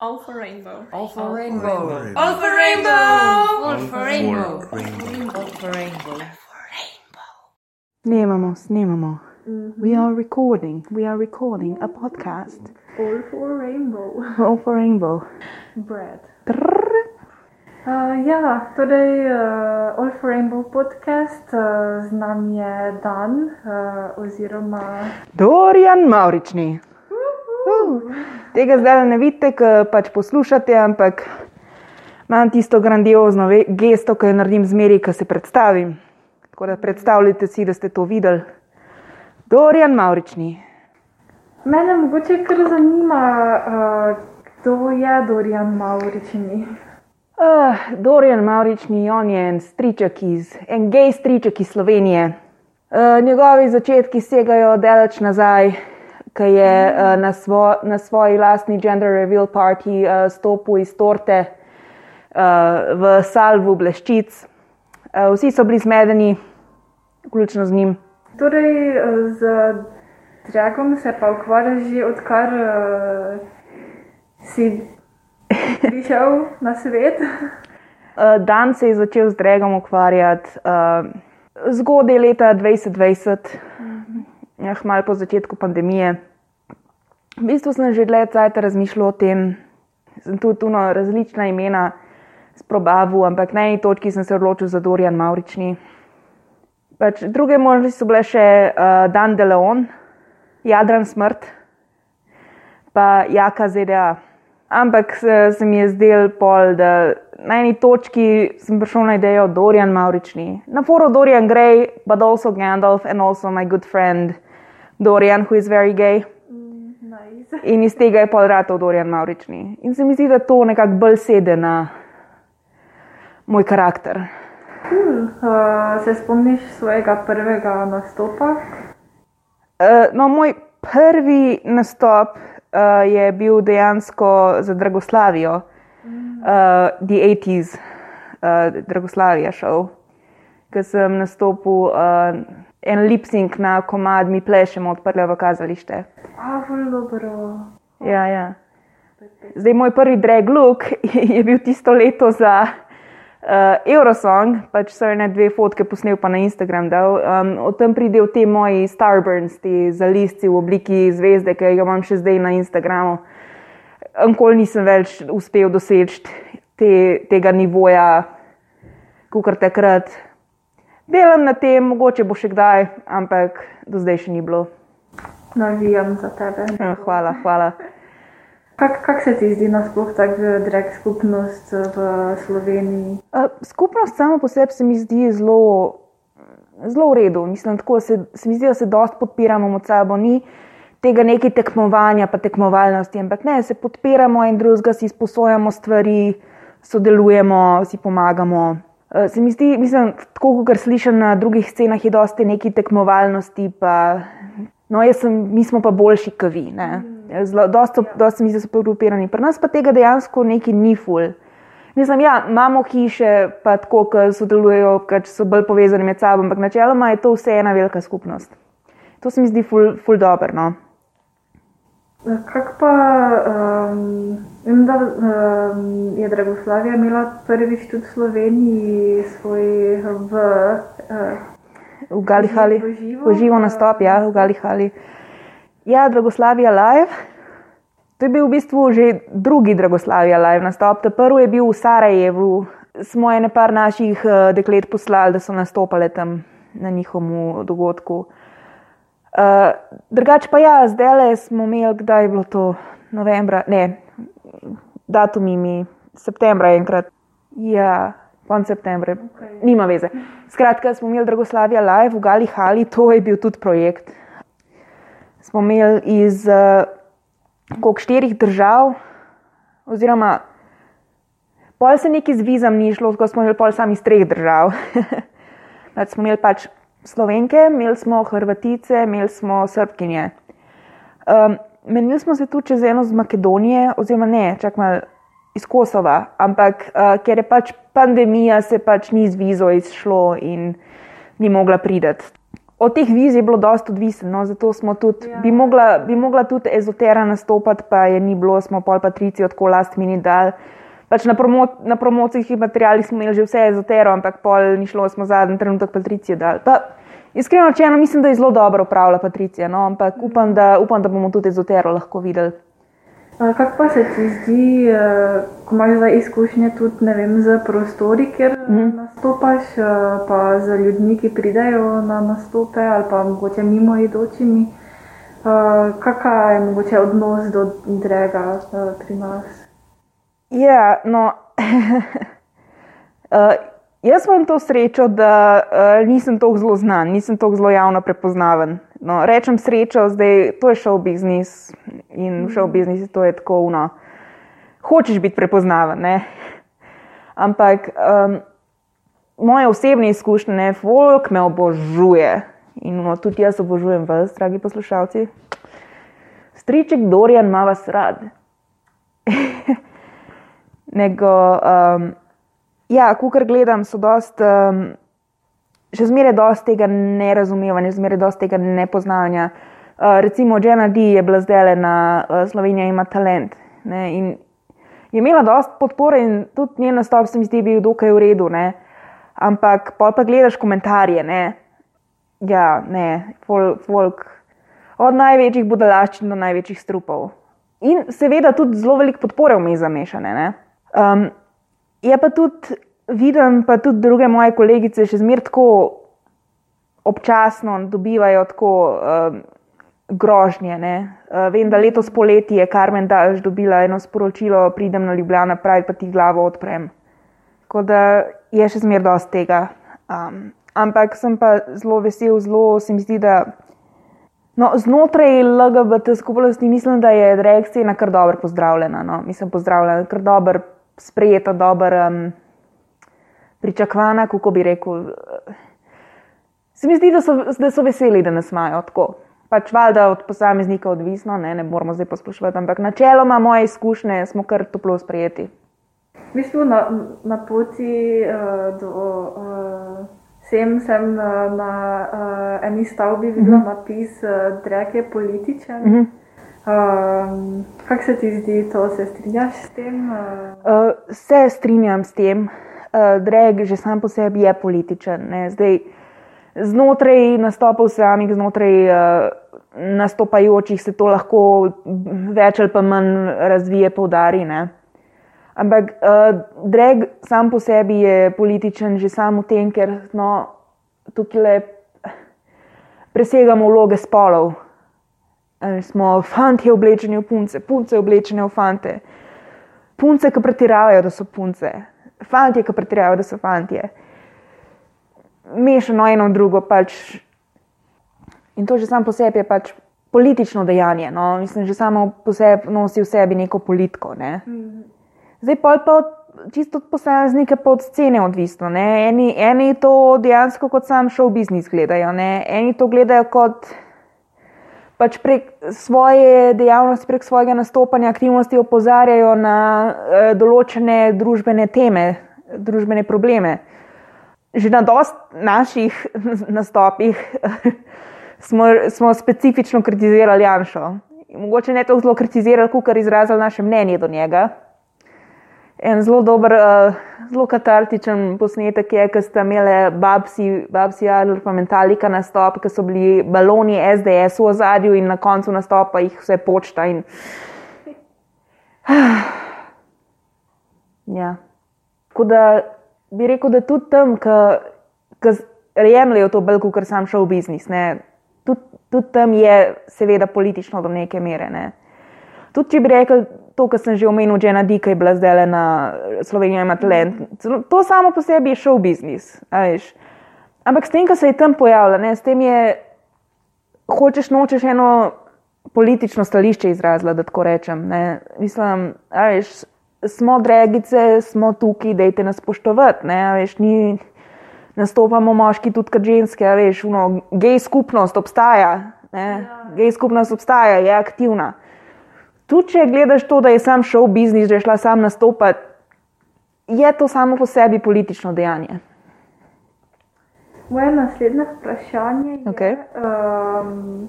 All for rainbow. All for rainbow. All for rainbow. All for rainbow. All for rainbow. Snemamo, snemamo. We are recording. We are recording a podcast. All for rainbow. All for Rainbow. Bread. Uh, ja, torej uh, All for Rainbow podcast, uh, z nami je Dan, uh, oziroma Dorian Maurični. Tega zdaj ne vidite, ker pač poslušate, ampak imam tisto grandiozno gesto, ki jo naredim zmeri, ko se predstavim. Tako da predstavljajte si, da ste to videli. Dorian Maurični. mene mogoče kar zanima, uh, kdo je Dorian Maurični. Uh, Dorian Maurični, on je en striček iz, en gej striček iz Slovenije. Uh, njegovi začetki segajo daleč nazaj, ko je uh, na, svo, na svoji lastni gender reveal party uh, stopil iz torte uh, v salvu bleščic. Uh, vsi so bili zmedeni, vključno z njim. Torej, z dragom se pa ukvarjaš že odkar uh, si prišel na svet. Uh, Dan se je začel z Dregom ukvarjati uh, zgodaj leta 2020, ja, malo po začetku pandemije. V bistvu sem že dlje časa razmišljal o tem, sem tudi tuno različna imena sprobaval, ampak na eni točki sem se odločil za Dorian Maurični. Pač druge možnosti so bile še uh, Dan de Leon, Jadran Smrt, pa Jaka ZDA. Ampak se, se mi je zdel pol, da na eni točki sem prišel na idejo Dorian Maurični. Na foru Dorian Gray, but also Gandalf and also my good friend Dorian, who is very gay. In iz tega je pol ratov Dorian Maurični. In se mi zdi, da to nekako bolj sede na moj karakter. Cool. Uh, se spomniš svojega prvega nastopa? Uh, no, moj prvi nastop uh, je bil dejansko za Dragoslavijo, uh, The 80s, uh, Dragoslavija šov, ker sem nastopil uh, en lipsing na komad Mi plešemo odprle v kazalište. A, dobro. Ja, ja. Zdaj, moj prvi drag look je bil tisto leto za uh, Eurosong, pač so ene dve fotke posnel, pa na Instagram dal. Um, o tem pridejo te moji Starburns, ti zalisci v obliki zvezde, ki jo imam še zdaj na Instagramu. Nikoli nisem več uspel doseči te, tega nivoja, kot takrat. Delam na tem, mogoče bo še kdaj, ampak do zdaj še ni bilo. Navijam za tebe. Ja, Hvala, hvala. Kak, kak se ti zdi nasploh tako drag skupnost v Sloveniji? Uh, skupnost samo po sebi se mi zdi zelo, zelo v redu. Mislim, tako se, se mi zdi, da se dosti podpiramo med sabo. Ni tega nekaj tekmovanja, pa tekmovalnosti, ampak ne, se podpiramo in drugega si izposojamo stvari, sodelujemo, si pomagamo. Uh, se mi zdi, mislim, tako kot slišim na drugih scenah, je dosti neki tekmovalnosti. Pa, no, sem, mi smo pa boljši, kot vi. ne. Zelo, dosti, so- dosti se mi zdi, da so podpirani. Pri nas pa tega dejansko neki ni ful. Mislim, ja, imamo hiše, pa tako, ki sodelujejo, ki so bolj povezani med sabo, ampak načeloma je to vse ena velika skupnost. To se mi zdi ful, ful dobro. No? Kak pa, um, vem, da um, je Dragoslavija imela prvič tudi v Sloveniji svoj v, uh, V Galihali, V živo? živo nastop, ja, v Galihali. Ja, Dragoslavija Live. To je bil v bistvu že drugi Dragoslavija Live nastop. Ta prvi je bil v Sarajevu. Smo ene par naših uh, deklet poslali, da so nastopale tam na njihovem dogodku. Uh, drugač pa ja, zdaj le smo imeli, kdaj je bilo to, novembra, ne, datumi mi, septembra enkrat. Ja, konc septembra, okay. nima veze. Skratka, smo imeli Dragoslavija Live v Gali Hali, to je bil tudi projekt. Smo imeli iz uh, koliko štirih držav, oziroma pol se neki z vizam ni šlo, tako smo imeli pol sami iz treh držav. Pač smo imeli pač Slovenke, imeli smo Hrvatice, imeli smo Srbkinje. Um, menili smo se tudi čez eno z Makedonije, oziroma ne, čak malo iz Kosova, ampak uh, ker je pač pandemija, se pač ni z vizo izšlo in ni mogla priti. od teh vizij je bilo dosta odvisno, no, zato smo tudi, Ja. bi, mogla, bi mogla tudi ezotera nastopati, pa je ni bilo, smo pol patrici tako last mini dal. Pač na, promo, na promocijskih materialih smo imeli že vse ezotero, ampak pol ni šlo, smo zadnji trenutek patricijo dal. Pa, iskreno rečeno, mislim, da je zelo dobro upravila Patricija, no, ampak upam da, upam, da bomo tudi ezotero lahko videli. Kako pa se ti zdi, uh, ko imaš zdaj izkušnje tudi vem, z prostori, kjer mm -hmm. nastopaš, uh, pa z ljudmi, ki pridejo na nastope ali pa mogoče mimo idočimi? Uh, Kakšen je mogoče odnos do drega pri nas? Ja, no. uh, jaz imam to srečo, da uh, nisem tako zelo znan, nisem tako zelo javno prepoznaven. No, rečem srečo, zdaj to je šov biznis in v šov biznisu to je tako uno. Hočeš biti prepoznaven, ne? ampak um, moje osebne izkušnje, folk me obožuje in no, tudi jaz obožujem vas, dragi poslušalci. Striček Dorian ima vas rad nego, um, ja, kar gledam, so dost, um, še zmeraj dosti tega nerazumevanja, zmeraj dosti tega nepoznavanja. Uh, recimo, Jenna D. je bila zdaj na uh, Slovenija ima talent. Ne, in je imela dosti podpore in tudi njen nastop se mi zdi bil dokaj v redu. Ne. Ampak pol pa gledaš komentarje, ne. Ja, ne, folk, folk. Od največjih budalaščin do največjih strupov. In seveda tudi zelo veliko podpore vmes zamešane. Ne? Um, je pa tudi, vidim pa tudi druge moje kolegice, še zmeraj tako občasno dobivajo tako um, grožnje. ne. Uh, vem, da letos poleti je Karmen Daž dobila eno sporočilo, pridem na Ljubljana, pravi pa ti glavo odprem. Tako da je še zmeraj dosti tega. Um, ampak sem pa zelo vesel, zelo se mi zdi, da. No, znotraj LGBT skupnosti mislim, da je drag scena kar dobro pozdravljena. No. Mislim, pozdravljena, kar dobro sprejeta, dobro um, pričakovana, kako bi rekel. Se mi zdi, da so, da so veseli, da nas imajo tako. Pač valjda od posameznika odvisno, ne, ne moramo zdaj posploševati, ampak načeloma moje izkušnje smo kar toplo sprejeti. V bistvu na, na poti uh, do uh, sem, sem uh, na uh, eni stavbi videla mm -hmm. napis uh, Drek je političen. Mm -hmm. Um, Kako se ti zdi to, se strinjaš s tem? Uh, se strinjam s tem, uh, drag že sam po sebi je političen. Ne. Zdaj, znotraj nastopov samih, znotraj uh, nastopajočih se to lahko več ali pa manj razvije, poudari. Ne. Ampak uh, drag sam po sebi je političen že samo v tem, ker no, tukaj le presegamo vloge spolov. Uh, smo fanti oblečeni v punce, punce oblečene v fante, punce, ki pretiravajo, da so punce, fanti, ki pretiravajo, da so fantje. Mešano eno in drugo, pač. In to že samo po sebi je pač politično dejanje. No? Mislim, že samo po sebi nosi v sebi neko politiko. Ne? Zdaj pa je pa čisto od posameznike, pa od scene odvisno. ne. Eni, eni to dejansko kot sam šov biznis gledajo, ne? eni to gledajo kot pač prek svoje dejavnosti, prek svojega nastopanja, aktivnosti opozarjajo na eh, določene družbene teme, družbene probleme. Že na dost naših nastopih smo, smo specifično kritizirali Janša. Mogoče ne zelo kritizirali, kot izrazili naše mnenje do njega. En zelo dober, uh, zelo katartičen posnetek je, ko sta imeli Babsi, Babsi Adler pa Metalika nastop, ki so bili baloni SDS v ozadju in na koncu nastopa jih vse počta. In... Ja. Tako da bi rekel, da tudi tam, ki jemljajo to bolj kot sam šov biznis, ne, tudi, tudi tam je seveda politično do neke mere. Ne. Tudi če bi rekel to, kar sem že omenil, že na Dika je bila zdaj na Sloveniji ima talent. To samo po sebi je šov biznis. Ampak s tem, ko se je tam pojavila, ne, s tem je, hočeš nočeš eno politično stališče izrazila, da tako rečem. Ne. Mislim, veš, smo dregice, smo tukaj, dejte nas spoštovati. Ne, veš, ni, nastopamo moški tudi kot ženske, veš, uno, gej skupnost obstaja. Ne, gej skupnost obstaja, je aktivna. Tudi če gledaš to, da je sam šov biznis, da je šla sam nastopati, je to samo po sebi politično dejanje. Moje naslednje vprašanje je, Okej. um,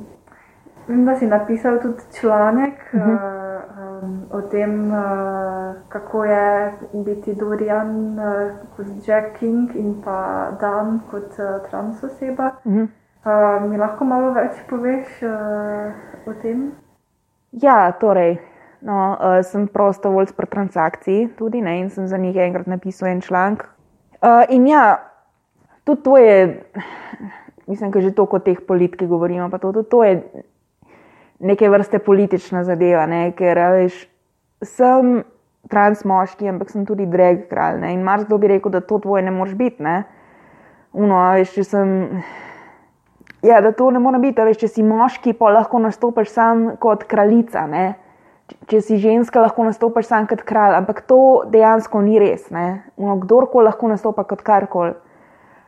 vem, da si napisal tudi članek uh. -huh. um, o tem, uh, kako je biti Dorian uh, kot Jack King in pa Dan kot uh, trans oseba. Mhm. Uh, mi lahko malo več poveš uh, o tem? Ja, torej, no, uh, sem prostovoljc pri transakciji tudi ne, in sem za njih enkrat napisal en članek. Uh, in ja, tudi to je, mislim, da že toliko o teh politikih govorimo, pa to, tudi to je neke vrste politična zadeva, ne, ker veš, sem trans moški, ampak sem tudi drag kralj. Ne, in marsikdo bi rekel, da to tvoje ne moreš biti. Ne. Uno, veš, če sem. Ja, da to ne more biti, veš, če si moški, pa lahko nastopiš sam kot kraljica. Ne? Če si ženska, lahko nastopiš sam kot kralj, ampak to dejansko ni res. Ono, Kdorkoli lahko nastopa kot karkoli.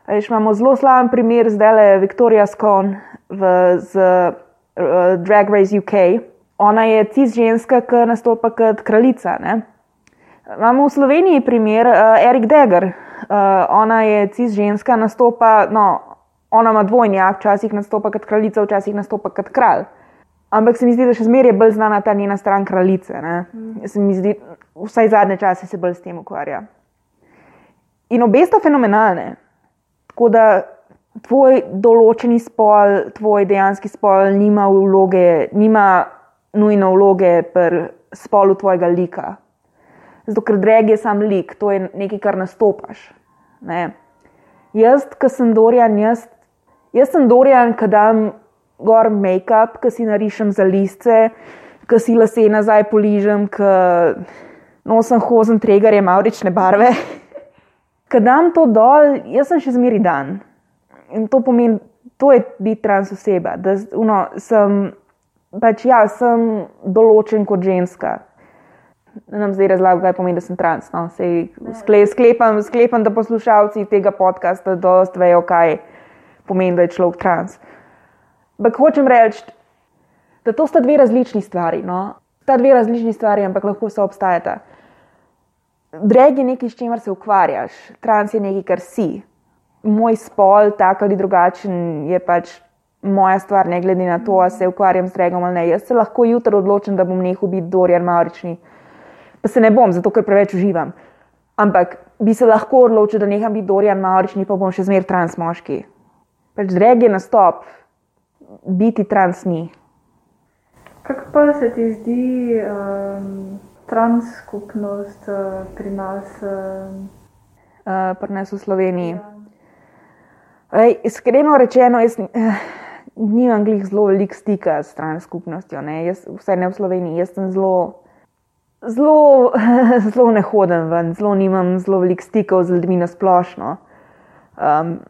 A Veš, imamo zelo slaven primer, zdaj le Viktorija Skon v, z uh, Drag Race UK. Ona je cis ženska, ki nastopa kot kraljica. Ne? Imamo v Sloveniji primer uh, Erik Deger. Uh, ona je cis ženska, nastopa, no, ona ima dvojnjak, včasih nastopa kot kraljica, včasih nastopa kot kralj. Ampak se mi zdi, da še zmeraj je bolj znana ta njena stran kraljice. Mm. Se mi zdi, vsaj zadnje čase se bolj s tem ukvarja. In obe sta fenomenalne. Tako da tvoj določeni spol, tvoj dejanski spol, nima vloge, nima nujno vloge pri spolu tvojega lika. Zato, ker drag je sam lik, to je nekaj, kar nastopaš. Ne. Jaz, ki sem Dorian, jaz, jaz sem Dorian, ki dam gor make-up, ki si narišem za listce, ki si lase nazaj poližem, ki nosim hozen tregarje maurične barve. Ko dam to dol, jaz sem še zmeri dan. In to pomeni, to je biti trans oseba. Da, uno, sem, pač ja, sem določen kot ženska. Ne nam zdaj razlagam, kaj pomeni, da sem trans. No. Sej, skle, sklepam, sklepam, da poslušalci tega podcasta dost vejo, kaj pomeni, da je človek trans. Ampak hočem reči, da to sta dve različni stvari. No. Sta dve različni stvari, ampak lahko so obstajata. Drag je nekaj, s čimer se ukvarjaš, trans je nekaj, kar si. Moj spol, tak ali drugačen, je pač moja stvar, ne glede na to, ali se ukvarjam s dragom ali ne. Jaz se lahko jutri odločim, da bom nehal biti Dorian Maurični, pa se ne bom, zato ker preveč uživam. Ampak bi se lahko odločil, da neham biti Dorian Maurični, pa bom še zmeraj trans moški. Pač drag je nastop, biti trans ni. Kako pa se ti zdi um, trans skupnost uh, pri nas? Um, uh, pri nas v Sloveniji. Ej, iskreno rečeno, jaz eh, nimam glih zelo veliko stika s trans skupnostjo, ne. Jaz, vsaj ne v Sloveniji, jaz sem zelo, zelo, zelo ne hodim ven, zelo nimam zelo veliko stikov z ljudmi na splošno. Um,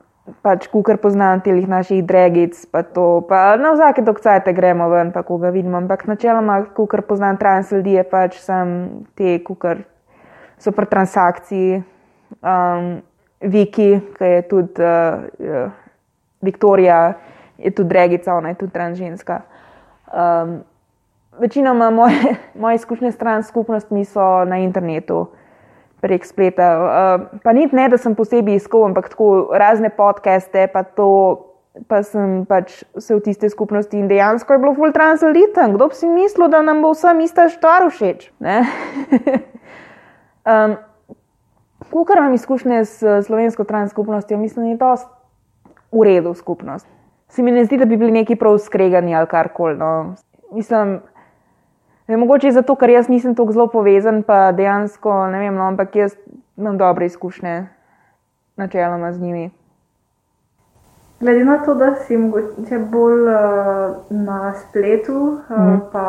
pač, kar poznam telih naših dregic, pa to, pa na vsake dokcajte gremo ven, pa koga vidimo, ampak načeloma, kar poznam trans ljudi, je pač sem te, kar so pri transakciji. Um, Viki, ki je tudi uh, uh, Viktorija, je tudi dregica, ona je tudi transženska. Um, večinoma moje, moje izkušnje s trans skupnostmi so na internetu, prek spleta. Uh, pa niti ne, da sem posebej iskal, ampak tako razne podcaste, pa to. Pa sem pač se v tiste skupnosti in dejansko je bilo full trans ljudi tam. Kdo bi si mislil, da nam bo vsem ista stvar všeč? um, Kukar imam izkušnje s slovensko trans skupnostjo, mislim, da je to v redu skupnost. Se mi ne zdi, da bi bili neki prav skregani ali karkoli. No. Mislim, da je mogoče zato, ker jaz nisem tako zelo povezan, pa dejansko ne vem, no, ampak jaz imam dobre izkušnje, načeloma z njimi. glede na to, da si mogoče bolj uh, na spletu, uh, mm. pa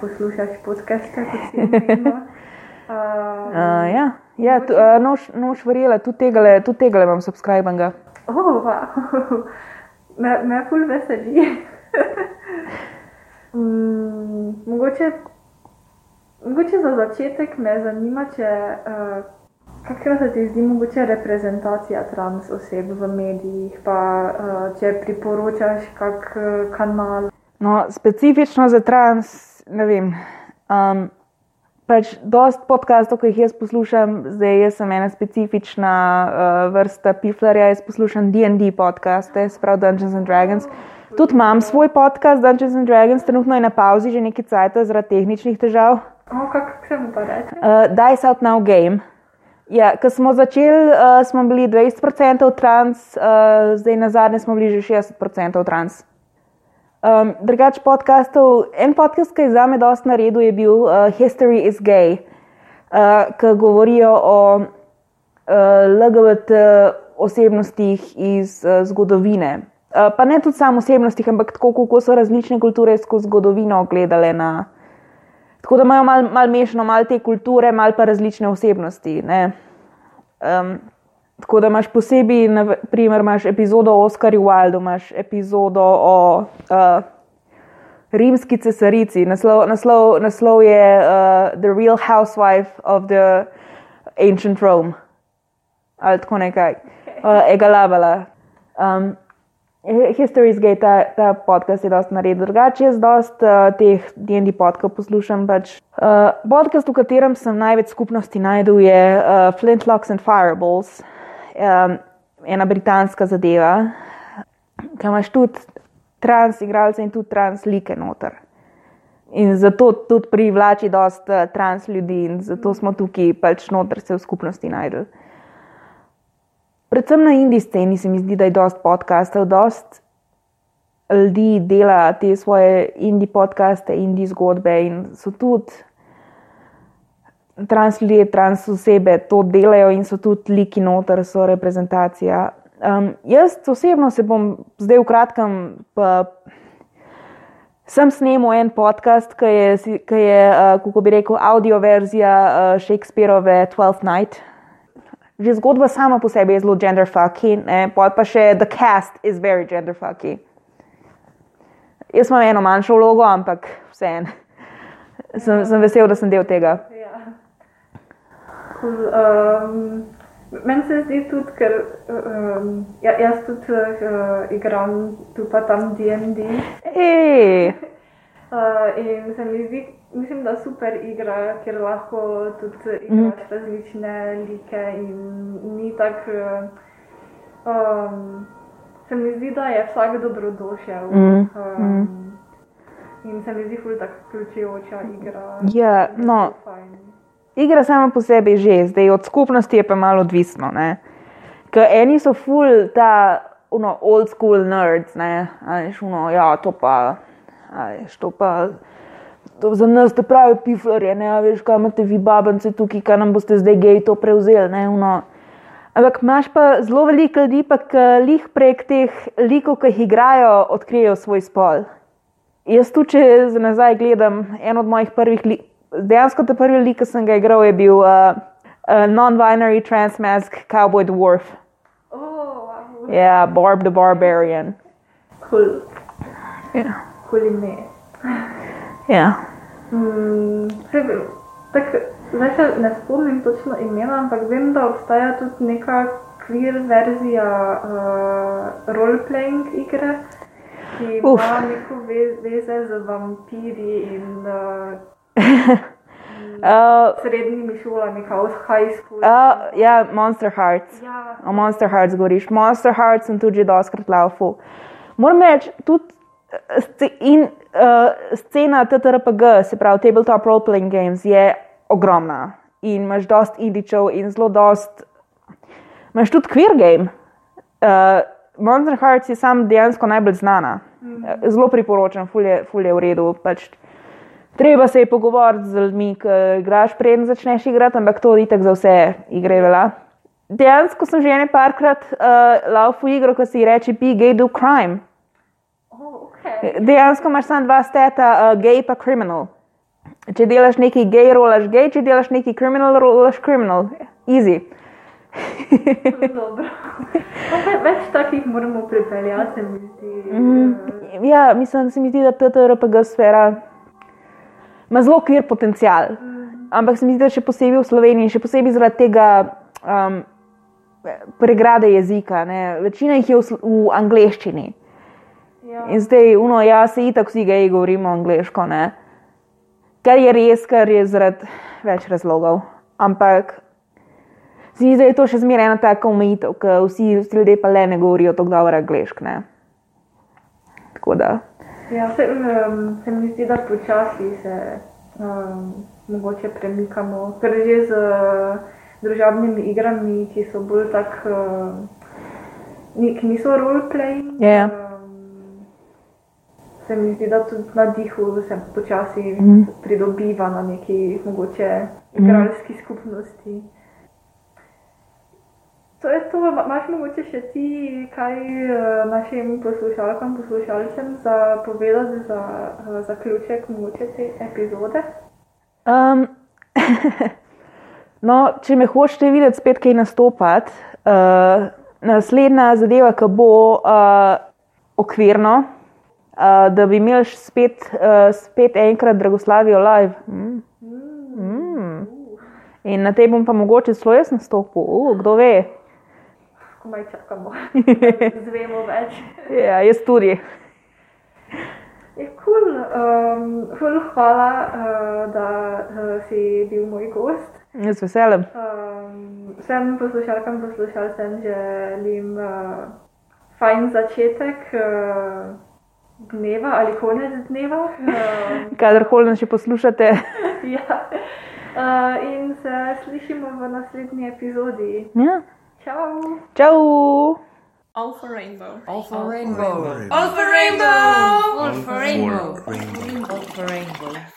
poslušaš podcaste, kot si omenila. Uh, Uh, ja, ja tu, uh, noš, noš verjela, tudi tega, tega imam subscribenga. Oh, wow. me, me ful veseli. mm, mogoče, mogoče za začetek me zanima, če uh, kakšna se ti zdi mogoče reprezentacija trans oseb v medijih, pa uh, če priporočaš kak uh, kanal. No, specifično za trans, ne vem. Um, pač dost podcastov, ki jih jaz poslušam, zdaj jaz sem ena specifična uh, vrsta piflarja, jaz poslušam DD podcaste, sprav Dungeons and Dragons. Tudi imam svoj podcast Dungeons and Dragons, trenutno je na pauzi že nekaj cajt zaradi tehničnih težav. O, kako se mu pa reče? Uh, Dice Out Now Game. Ja, ko smo začeli, uh, smo bili 20% trans, uh, zdaj na zadnje smo bili že 60% trans. Um, drugač podcastov, en podcast, ki je za me dosti naredil, je bil uh, History is Gay, uh, ki govorijo o uh, LGBT osebnostih iz uh, zgodovine. Uh, pa ne tudi samo osebnostih, ampak tako, kako so različne kulture skozi zgodovino gledale na. Tako da imajo malo mal mešano, malo te kulture, malo pa različne osebnosti. Um, tako da imaš posebej, naprimer, imaš epizodo o Oscarju Wildu, imaš epizodo o uh, rimski cesarici. Naslov, naslov, naslov je uh, The Real Housewife of the Ancient Rome. Ali tako nekaj, uh, Egalabala. Um, History's Gate, ta, ta podcast je dosta naredil drugače. Jaz dosta uh, teh DND podkastov poslušam. Pač. Uh, podcast, v katerem sem največ skupnosti najdel, je uh, Flintlocks and Fireballs, um, ena britanska zadeva, ki imaš tudi trans igralce in tudi trans like noter. In zato tudi privlači dosta trans ljudi in zato smo tukaj pač noter se v skupnosti najdel. Predvsem na indijski sceni se mi zdi, da je dosta podkastov, dosta ljudi dela te svoje indijske podcaste, indijske zgodbe in so tudi trans ljudje, trans osebe to delajo in so tudi liki noter, so reprezentacija. Um, jaz osebno se bom zdaj v kratkem. Pa, Sem snemal en podcast, ki je, ki je uh, kako bi rekel, audio verzija uh, Shakespeareove Twelfth Night, že zgodba sama po sebi je zelo genderfucky, pa pa še The Cast is very genderfucky. Jaz imam eno manjšo vlogo, ampak vseeno. Sem, sem vesel, da sem del tega. Ja. Cool, um, Meni se zdi tudi, ker um, ja, jaz tudi uh, igram tu pa tam DND. Uh, in se mi zdi, mislim, da super igra, ker lahko tudi igraš mm. različne like in ni tako. Um, se mi zdi, da je vsak dobrodošel. Mm. Um, in se mi zdi, da je tako vključujoča igra. Ja, no. Igra sama po sebi že, zdaj od skupnosti je pa malo odvisno. Ker eni so full ta uno, old school nerds, ne, veš, uno, ja, to pa, veš, to pa. To za nas te pravi piflare, ne veš, kaj imate vi babance tukaj, kaj nam boste zdaj gej to prevzeli. Ne, uno. Ampak imaš pa zelo veliko ljudi, pa ki prek teh likov, ki jih igrajo, odkrijejo svoj spol. Jaz tu, če za nazaj gledam, en od mojih prvih likov dejansko ta prvi lik, ki sem ga igral, je bil uh, uh, non-binary transmask cowboy dwarf. Oh, wow. Ja, Barb the Barbarian. Kul. Ja. Kul ime. Ja. Mm, sebe, tak, zdaj se ne spomnim točno imena, ampak vem, da obstaja tudi neka queer verzija uh, role-playing igre, ki Uf. ima neko ve veze z vampiri in uh, Uh, srednjimi šolami, kao high school. uh, ja, Monster Hearts. ja, O Monster Hearts govoriš. Monster Hearts sem tudi doskrat laufal. Moram reči, tudi eh, in, uh, scena TTRPG, se pravi Tabletop Role Playing Games, je ogromna. In imaš dost indičev in zelo dost. Imaš tudi queer game. Uh, Monster Hearts je sam dejansko najbolj znana. Eh, Zelo priporočam, ful je, ful je v redu. Pač, Treba se je pogovoriti z ljudmi, ki igraš, preden začneš igrati, ampak to tako za vse igre vela. Dejansko sem že ene parkrat uh, laufu igro, ko si reče, be gay, do crime. Okay. Dejansko imaš samo dva steta, uh, gay pa criminal. Če delaš neki gay, rolaš gay, če delaš neki criminal, rolaš criminal. Easy. Več takih moramo pripeljati, se mi zdi. Mm, eh, ja, mislim, se mi zdi, da TTRPG sfera ima zelo kvir potencial. Ampak se mi zdi, da še posebej v Sloveniji, še posebej zaradi tega um, pregrade jezika. Ne. Večina jih je v, v angleščini. Ja. In zdaj, uno, ja, se itak vsi geji govorimo angliško. Ne. Kar je res, ker je zaradi več razlogov. Ampak se mi zdi, da je to še zmeraj ena taka omejitev, ker vsi, vsi ljudje pa le ne govorijo tako dobro angliško. Tako da. Ja, se, um, se mi zdi, da počasi se um, mogoče premikamo, ker že z uh, družabnimi igrami, ki so bolj tak, uh, ki niso roleplaying. Ja, ja. Se mi zdi, da tudi na dihu se počasi Mhm. mm. pridobiva na neki mogoče igralski mm. skupnosti. To je to, Ma- imaš mogoče še ti kaj eh, našim poslušalkam, poslušalcem za povedati za eh, zaključek mogoče te epizode? Um, no, če me hočete videti spet kaj nastopati, uh, naslednja zadeva, ki bo uh, okvirno, uh, da bi imeli spet, uh, spet enkrat Dragoslavijo live. Mm. Mm. In na tej bom pa mogoče celo jaz nastopil, uh, kdo ve. Komaj čakamo, zvemo več. Ja, jaz tudi. Je kul, um, ful hvala, uh, da uh, si bil moj gost. Jaz z veseljem. Um, vsem poslušalkam, poslušalcem želim uh, fajn začetek uh, dneva ali konec dneva. Um, Kadarkoli nas še poslušate, ja. uh, in se slišimo v naslednji epizodi. ja. Čau! čau! All for rainbow. All for rainbow. All for rainbow. All for rainbow. All for rainbow. All for rainbow.